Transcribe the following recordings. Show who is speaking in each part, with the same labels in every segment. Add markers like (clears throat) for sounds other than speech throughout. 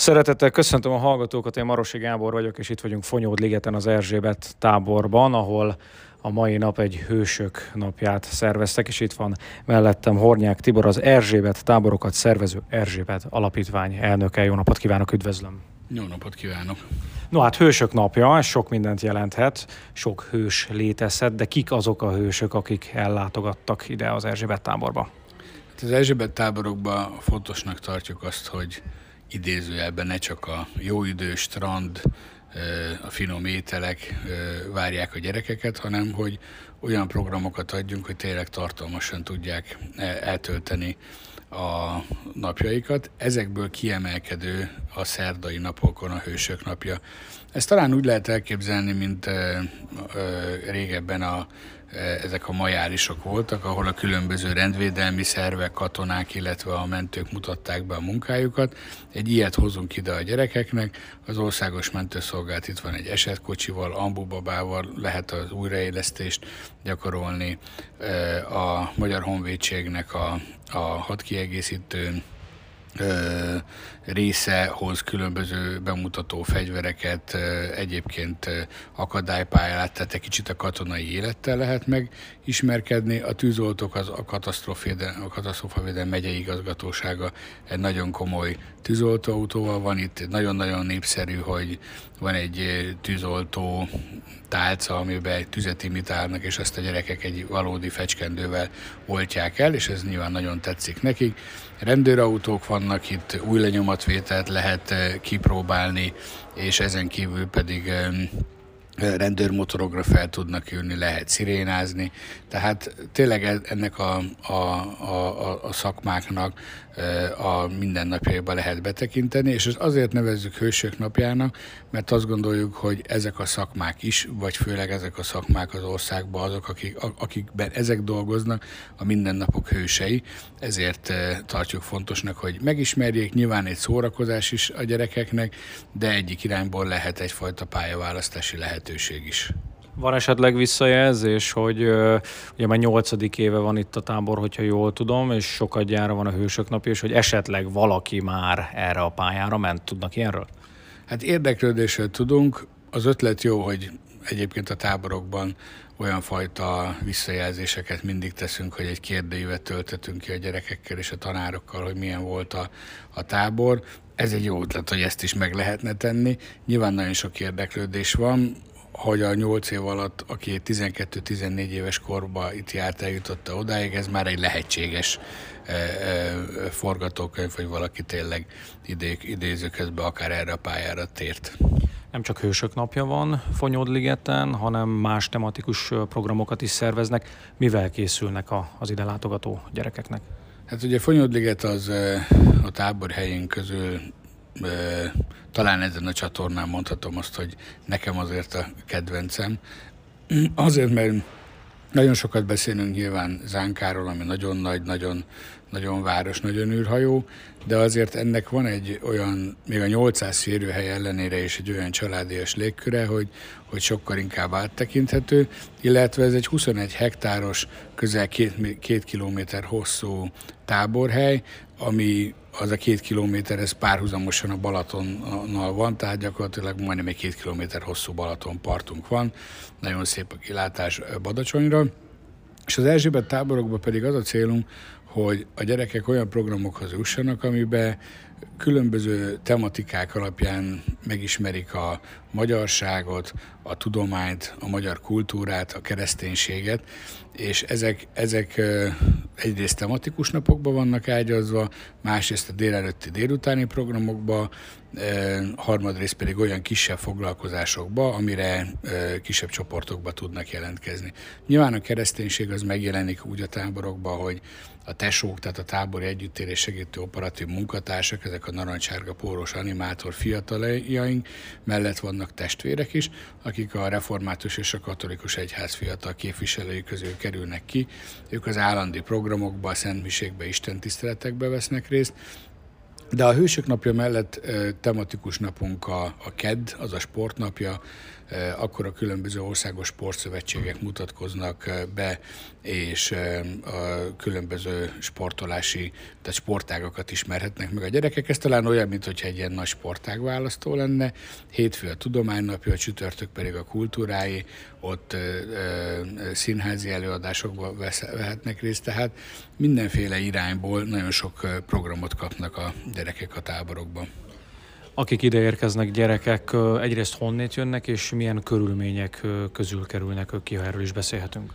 Speaker 1: Szeretettel köszöntöm a hallgatókat, én Marosi Gábor vagyok, és itt vagyunk Fonyód ligeten az Erzsébet táborban, ahol a mai nap egy hősök napját szerveztek, és itt van mellettem Hornyák Tibor, az Erzsébet táborokat szervező Erzsébet alapítvány elnöke. Jó napot kívánok, üdvözlöm!
Speaker 2: Jó napot kívánok!
Speaker 1: No hát hősök napja, ez sok mindent jelenthet, sok hős létezhet, de kik azok a hősök, akik ellátogattak ide az Erzsébet táborba?
Speaker 2: Hát az Erzsébet táborokban fontosnak tartjuk azt, hogy idézőjelben ne csak a jó idő, strand, a finom ételek várják a gyerekeket, hanem hogy olyan programokat adjunk, hogy tényleg tartalmasan tudják e, eltölteni a napjaikat. Ezekből kiemelkedő a szerdai napokon a Hősök napja. Ezt talán úgy lehet elképzelni, mint régebben a ezek a majárisok voltak, ahol a különböző rendvédelmi szervek, katonák, illetve a mentők mutatták be a munkájukat. Egy ilyet hozunk ide a gyerekeknek, az országos mentőszolgált itt van egy esetkocsival, ambubabával, lehet az újraélesztést gyakorolni. Eh, a Magyar Honvédségnek a, a hadkiegészítő része hoz különböző bemutató fegyvereket, egyébként akadálypályát, tehát egy kicsit a katonai élettel lehet megismerkedni. A tűzoltók az a katasztrófavédelem megyei igazgatósága egy nagyon komoly tűzoltóautóval van itt, nagyon-nagyon népszerű, hogy van egy tűzoltó tálca, amiben tüzet imitálnak, és azt a gyerekek egy valódi fecskendővel oltják el, és ez nyilván nagyon tetszik nekik. Rendőrautók vannak itt, új lenyomatvételt lehet kipróbálni, és ezen kívül pedig rendőrmotorokra fel tudnak ülni, lehet szirénázni, tehát tényleg e, ennek a, a, a, a szakmáknak a mindennapjaiba lehet betekinteni, és azért nevezzük Hősök napjának, mert azt gondoljuk, hogy ezek a szakmák is, vagy főleg ezek a szakmák az országban azok, akik, akikben ezek dolgoznak, a mindennapok hősei, ezért tartjuk fontosnak, hogy megismerjék, nyilván egy szórakozás is a gyerekeknek, de egyik irányból lehet egyfajta pályaválasztási lehetőség is.
Speaker 1: Van esetleg visszajelzés, hogy ugye már nyolcadik éve van itt a tábor, hogyha jól tudom, és sokat gyára van a Hősök napja, és hogy esetleg valaki már erre a pályára ment. Tudnak ilyenről?
Speaker 2: Hát érdeklődésről tudunk. Az ötlet jó, hogy egyébként a táborokban olyan fajta visszajelzéseket mindig teszünk, hogy egy kérdőívet töltetünk ki a gyerekekkel és a tanárokkal, hogy milyen volt a, a tábor. Ez egy jó ötlet, hogy ezt is meg lehetne tenni. Nyilván nagyon sok érdeklődés van hogy a 8 év alatt, aki 12-14 éves korba itt járt, eljutotta odáig, ez már egy lehetséges e, e, forgatókönyv, hogy valaki tényleg idé, idézőközben akár erre a pályára tért.
Speaker 1: Nem csak Hősök napja van Fonyódligeten, hanem más tematikus programokat is szerveznek. Mivel készülnek a, az ide látogató gyerekeknek?
Speaker 2: Hát ugye Fonyódliget az a tábor helyén közül talán ezen a csatornán mondhatom azt, hogy nekem azért a kedvencem. Azért, mert nagyon sokat beszélünk nyilván Zánkáról, ami nagyon nagy, nagyon, nagyon város, nagyon űrhajó, de azért ennek van egy olyan, még a 800 férőhely ellenére is egy olyan családias légköre, hogy, hogy sokkal inkább áttekinthető, illetve ez egy 21 hektáros, közel két, kilométer hosszú táborhely, ami az a két kilométer, ez párhuzamosan a Balatonnal van, tehát gyakorlatilag majdnem egy két kilométer hosszú Balaton partunk van, nagyon szép a kilátás Badacsonyra, és az Erzsébet táborokban pedig az a célunk, hogy a gyerekek olyan programokhoz jussanak, amiben különböző tematikák alapján megismerik a magyarságot, a tudományt, a magyar kultúrát, a kereszténységet, és ezek, ezek egyrészt tematikus napokban vannak ágyazva, másrészt a délelőtti délutáni programokba, harmadrészt pedig olyan kisebb foglalkozásokba, amire kisebb csoportokba tudnak jelentkezni. Nyilván a kereszténység az megjelenik úgy a táborokban, hogy a tesók, tehát a tábori együttérés segítő operatív munkatársak, ezek a narancsárga póros animátor fiataljaink, mellett vannak testvérek is, akik a református és a katolikus egyház fiatal képviselői közül kerülnek ki. Ők az állandi programokba, a szentmiségbe, istentiszteletekbe vesznek részt, De a Hősök napja mellett tematikus napunk a, a KED, az a sportnapja, akkor a különböző országos sportszövetségek mutatkoznak be, és a különböző sportolási, tehát sportágakat ismerhetnek meg a gyerekek. Ez talán olyan, mintha egy ilyen nagy sportág választó lenne. Hétfő a tudománynapja, a csütörtök pedig a kultúrái, ott színházi előadásokban vehetnek részt, tehát mindenféle irányból nagyon sok programot kapnak a gyerekek a táborokban
Speaker 1: akik ide érkeznek gyerekek, egyrészt honnét jönnek, és milyen körülmények közül kerülnek ki, ha erről is beszélhetünk?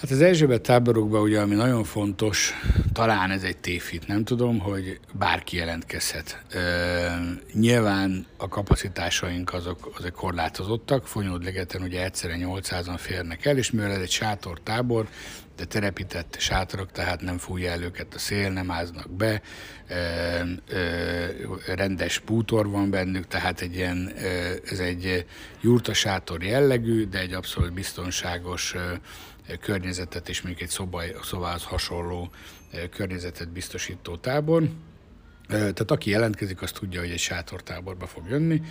Speaker 2: Hát az Erzsébet táborokban ugye, ami nagyon fontos, talán ez egy tévhit, nem tudom, hogy bárki jelentkezhet. Ö, nyilván a kapacitásaink azok, azok korlátozottak, Fonyódligeten ugye egyszerre 800-an férnek el, és mivel ez egy sátortábor, de terepített sátorok, tehát nem fújja el őket a szél, nem áznak be, ö, ö, rendes bútor van bennük, tehát egy ilyen, ez egy jurta sátor jellegű, de egy abszolút biztonságos környezetet és még egy szoba, szobához hasonló környezetet biztosító tábor. Tehát aki jelentkezik, az tudja, hogy egy sátortáborba fog jönni.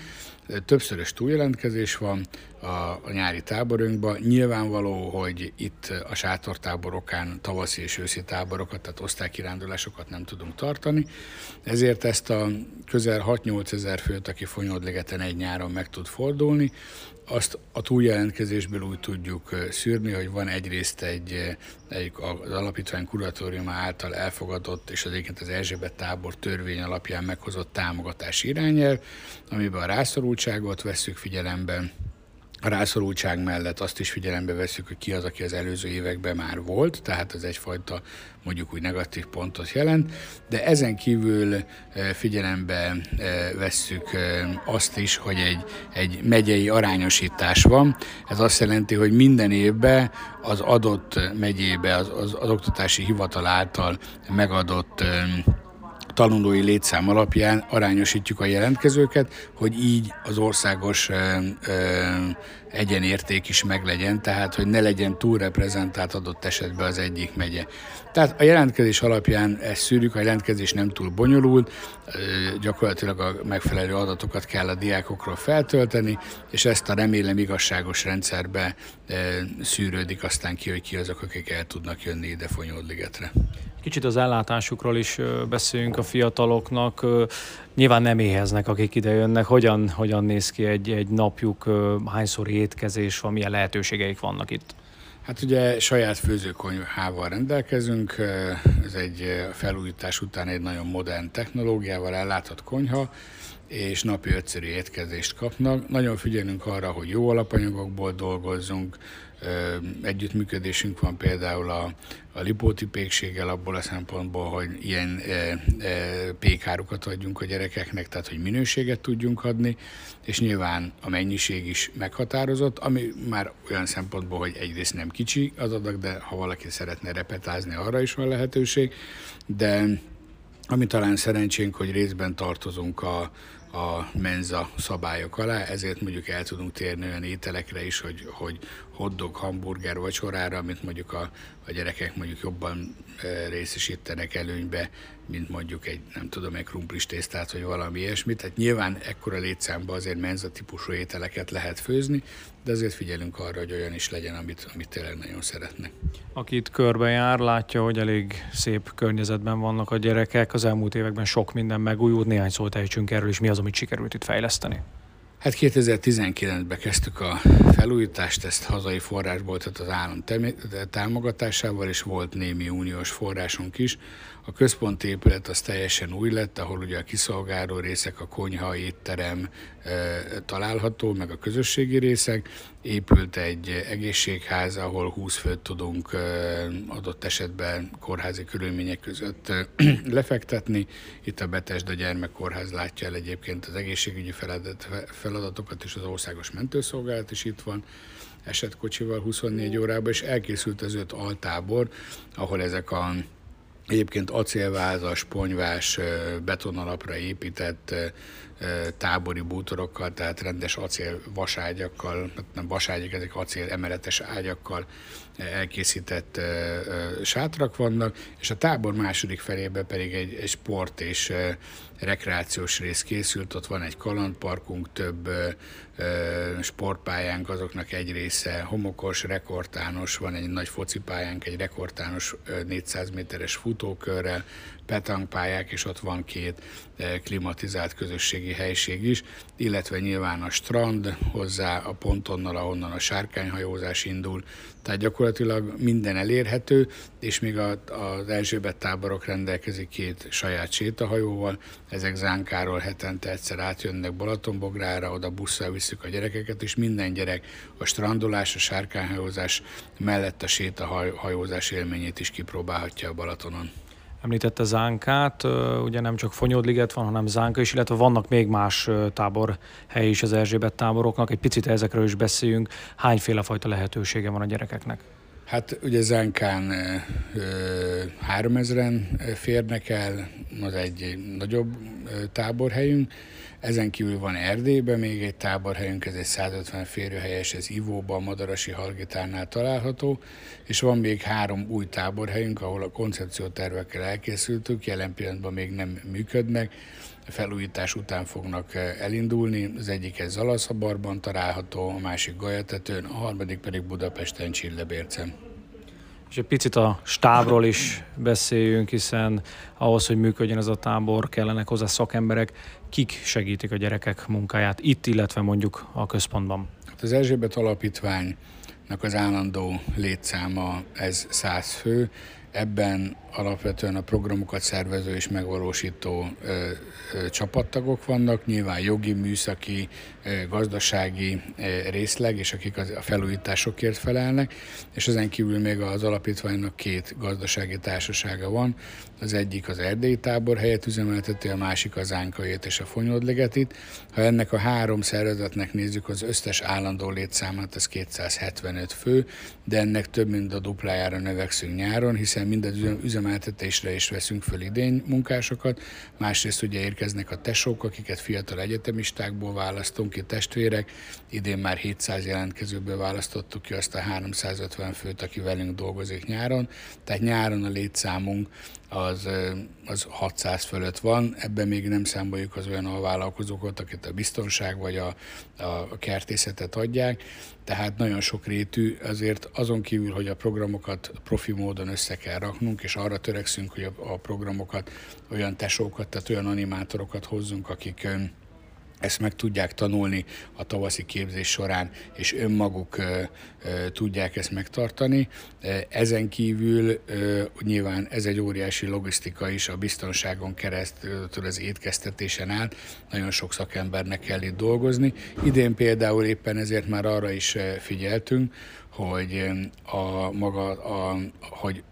Speaker 2: Többszörös túljelentkezés van a, nyári táborunkban. Nyilvánvaló, hogy itt a sátortáborokán tavaszi és őszi táborokat, tehát osztálykirándulásokat nem tudunk tartani. Ezért ezt a közel 6-8 ezer főt, aki Fonyódligeten egy nyáron meg tud fordulni, azt a túljelentkezésből úgy tudjuk szűrni, hogy van egyrészt egy, egy az alapítvány kuratóriuma által elfogadott, és az egyébként az Erzsébet tábor törvény alapján meghozott támogatási irányel, amiben a rászorultságot vesszük figyelembe, a rászorultság mellett azt is figyelembe veszük, hogy ki az, aki az előző években már volt, tehát ez egyfajta mondjuk úgy negatív pontot jelent, de ezen kívül eh, figyelembe eh, vesszük eh, azt is, hogy egy, egy megyei arányosítás van. Ez azt jelenti, hogy minden évben az adott megyébe az, az, az oktatási hivatal által megadott tanulói létszám alapján arányosítjuk a jelentkezőket, hogy így az országos ö, ö, egyenérték is meglegyen, tehát hogy ne legyen túlreprezentált adott esetben az egyik megye. Tehát a jelentkezés alapján ezt szűrjük, a jelentkezés nem túl bonyolult, gyakorlatilag a megfelelő adatokat kell a diákokról feltölteni, és ezt a remélem igazságos rendszerbe szűrődik aztán ki, hogy ki azok, akik el tudnak jönni ide Fonyódligetre.
Speaker 1: Kicsit az ellátásukról is beszéljünk a fiataloknak. Nyilván nem éheznek, akik ide jönnek. Hogyan, hogyan néz ki egy, egy napjuk, hányszor étkezés van, milyen lehetőségeik vannak itt?
Speaker 2: Hát ugye saját főzőkonyhával rendelkezünk, ez egy felújítás után egy nagyon modern technológiával ellátott konyha, és napi ötszöri étkezést kapnak. Nagyon figyelünk arra, hogy jó alapanyagokból dolgozzunk, együttműködésünk van például a, a Lipóti pékséggel abból a szempontból, hogy ilyen e, e, pékárukat adjunk a gyerekeknek, tehát hogy minőséget tudjunk adni, és nyilván a mennyiség is meghatározott, ami már olyan szempontból, hogy egyrészt nem kicsi az adag, de ha valaki szeretne repetázni, arra is van lehetőség, de ami talán szerencsénk, hogy részben tartozunk a, a menza szabályok alá, ezért mondjuk el tudunk térni olyan ételekre is, hogy, hogy hotdog, hamburger vacsorára, amit mondjuk a, a gyerekek mondjuk jobban e, részesítenek előnybe, mint mondjuk egy, nem tudom, egy krumplis tésztát, vagy valami ilyesmit. Tehát nyilván ekkora létszámban azért menza típusú ételeket lehet főzni, de azért figyelünk arra, hogy olyan is legyen, amit, amit tényleg nagyon szeretnek.
Speaker 1: Aki itt körbejár, látja, hogy elég szép környezetben vannak a gyerekek. Az elmúlt években sok minden megújult. Néhány szót ejtsünk erről, és mi az, amit sikerült itt fejleszteni?
Speaker 2: Hát 2019-ben kezdtük a felújítást, ezt hazai forrásból, tehát az állam támogatásával, és volt némi uniós forrásunk is. A központi épület az teljesen új lett, ahol ugye a kiszolgáló részek, a konyha, étterem e, található, meg a közösségi részek. Épült egy egészségház, ahol 20 főt tudunk e, adott esetben kórházi körülmények között e, (clears throat) lefektetni. Itt a Betesda Gyermekkórház látja el egyébként az egészségügyi feladat, feladatokat, és az országos mentőszolgálat is itt van esetkocsival 24 órában, és elkészült az öt altábor, ahol ezek a Egyébként acélvázas, ponyvás, betonalapra épített tábori bútorokkal, tehát rendes acél vaságyakkal, hát nem vaságyak, ezek acél emeletes ágyakkal elkészített sátrak vannak, és a tábor második felében pedig egy, egy sport és rekreációs rész készült, ott van egy kalandparkunk, több sportpályánk, azoknak egy része homokos, rekordtános, van egy nagy focipályánk, egy rekordtános 400 méteres futókörrel, petangpályák, és ott van két klimatizált közösségi helység is, illetve nyilván a strand hozzá a pontonnal, ahonnan a sárkányhajózás indul, tehát gyakorlatilag minden elérhető, és még az Erzsébet táborok rendelkezik két saját sétahajóval, ezek Zánkáról hetente egyszer átjönnek Balatonbográra, oda busszal visszük a gyerekeket, és minden gyerek a strandolás, a sárkányhajózás mellett a sétahajózás élményét is kipróbálhatja a Balatonon.
Speaker 1: Említette Zánkát, ugye nem csak Fonyódliget van, hanem Zánka is, illetve vannak még más táborhely is az Erzsébet táboroknak. Egy picit ezekről is beszéljünk. Hányféle fajta lehetősége van a gyerekeknek?
Speaker 2: Hát ugye Zánkán 3000-en férnek el, az egy nagyobb táborhelyünk. Ezen kívül van Erdélyben még egy táborhelyünk, ez egy 150 férőhelyes, ez Ivóban, Madarasi Halgitárnál található, és van még három új táborhelyünk, ahol a koncepciótervekkel elkészültük, jelen pillanatban még nem működnek, felújítás után fognak elindulni. Az egyik ez Zalaszabarban található, a másik Gajatetőn, a harmadik pedig Budapesten Csillebércen.
Speaker 1: És egy picit a stábról is beszéljünk, hiszen ahhoz, hogy működjön ez a tábor, kellenek hozzá szakemberek. Kik segítik a gyerekek munkáját itt, illetve mondjuk a központban?
Speaker 2: Hát az Erzsébet Alapítványnak az állandó létszáma ez 100 fő, Ebben alapvetően a programokat szervező és megvalósító ö, ö, csapattagok vannak, nyilván jogi, műszaki, ö, gazdasági részleg, és akik a felújításokért felelnek, és ezen kívül még az alapítványnak két gazdasági társasága van, az egyik az erdélyi tábor helyett üzemelteti, a másik az Ánkaét és a Fonyodlegetit. Ha ennek a három szervezetnek nézzük az összes állandó létszámát, az 275 fő, de ennek több mint a duplájára növekszünk nyáron, hiszen hiszen minden üzemeltetésre is veszünk föl idény munkásokat, másrészt ugye érkeznek a tesók, akiket fiatal egyetemistákból választunk ki, testvérek, idén már 700 jelentkezőből választottuk ki azt a 350 főt, aki velünk dolgozik nyáron, tehát nyáron a létszámunk az, az 600 fölött van, ebben még nem számoljuk az olyan alvállalkozókat, akit a biztonság vagy a, a kertészetet adják, tehát nagyon sok rétű, azért azon kívül, hogy a programokat profi módon össze kell raknunk, és arra törekszünk, hogy a, a programokat, olyan tesókat, tehát olyan animátorokat hozzunk, akik ezt meg tudják tanulni a tavaszi képzés során, és önmaguk tudják ezt megtartani. Ezen kívül nyilván ez egy óriási logisztika is a biztonságon keresztül az étkeztetésen át. Nagyon sok szakembernek kell itt dolgozni. Idén például éppen ezért már arra is figyeltünk, hogy a maga, a, hogy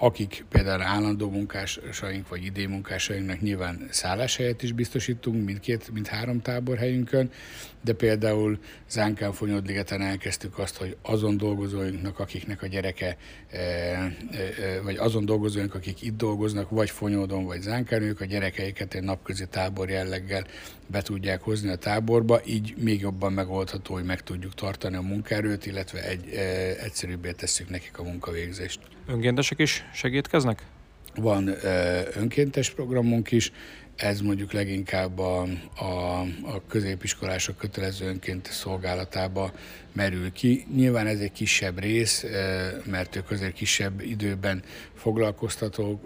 Speaker 2: akik például állandó munkásaink vagy idén munkásainknak nyilván szálláshelyet is biztosítunk mindkét, mind három táborhelyünkön, de például Zánkán Fonyodligeten elkezdtük azt, hogy azon dolgozóinknak, akiknek a gyereke, e, e, e, vagy azon dolgozóink, akik itt dolgoznak, vagy Fonyódon, vagy Zánkán, ők a gyerekeiket egy napközi tábor jelleggel be tudják hozni a táborba, így még jobban megoldható, hogy meg tudjuk tartani a munkaerőt, illetve egy, egyszerűbbé tesszük nekik a munkavégzést.
Speaker 1: Önkéntesek is segítkeznek?
Speaker 2: Van önkéntes programunk is, ez mondjuk leginkább a, a, a középiskolások kötelező önként szolgálatába merül ki. Nyilván ez egy kisebb rész, mert ők azért kisebb időben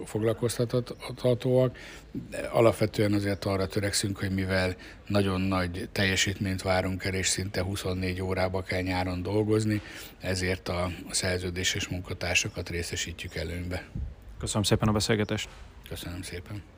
Speaker 2: foglalkoztathatóak. Alapvetően azért arra törekszünk, hogy mivel nagyon nagy teljesítményt várunk el, és szinte 24 órába kell nyáron dolgozni, ezért a szerződéses munkatársakat részesítjük előnybe.
Speaker 1: Köszönöm szépen a beszélgetést.
Speaker 2: Köszönöm szépen.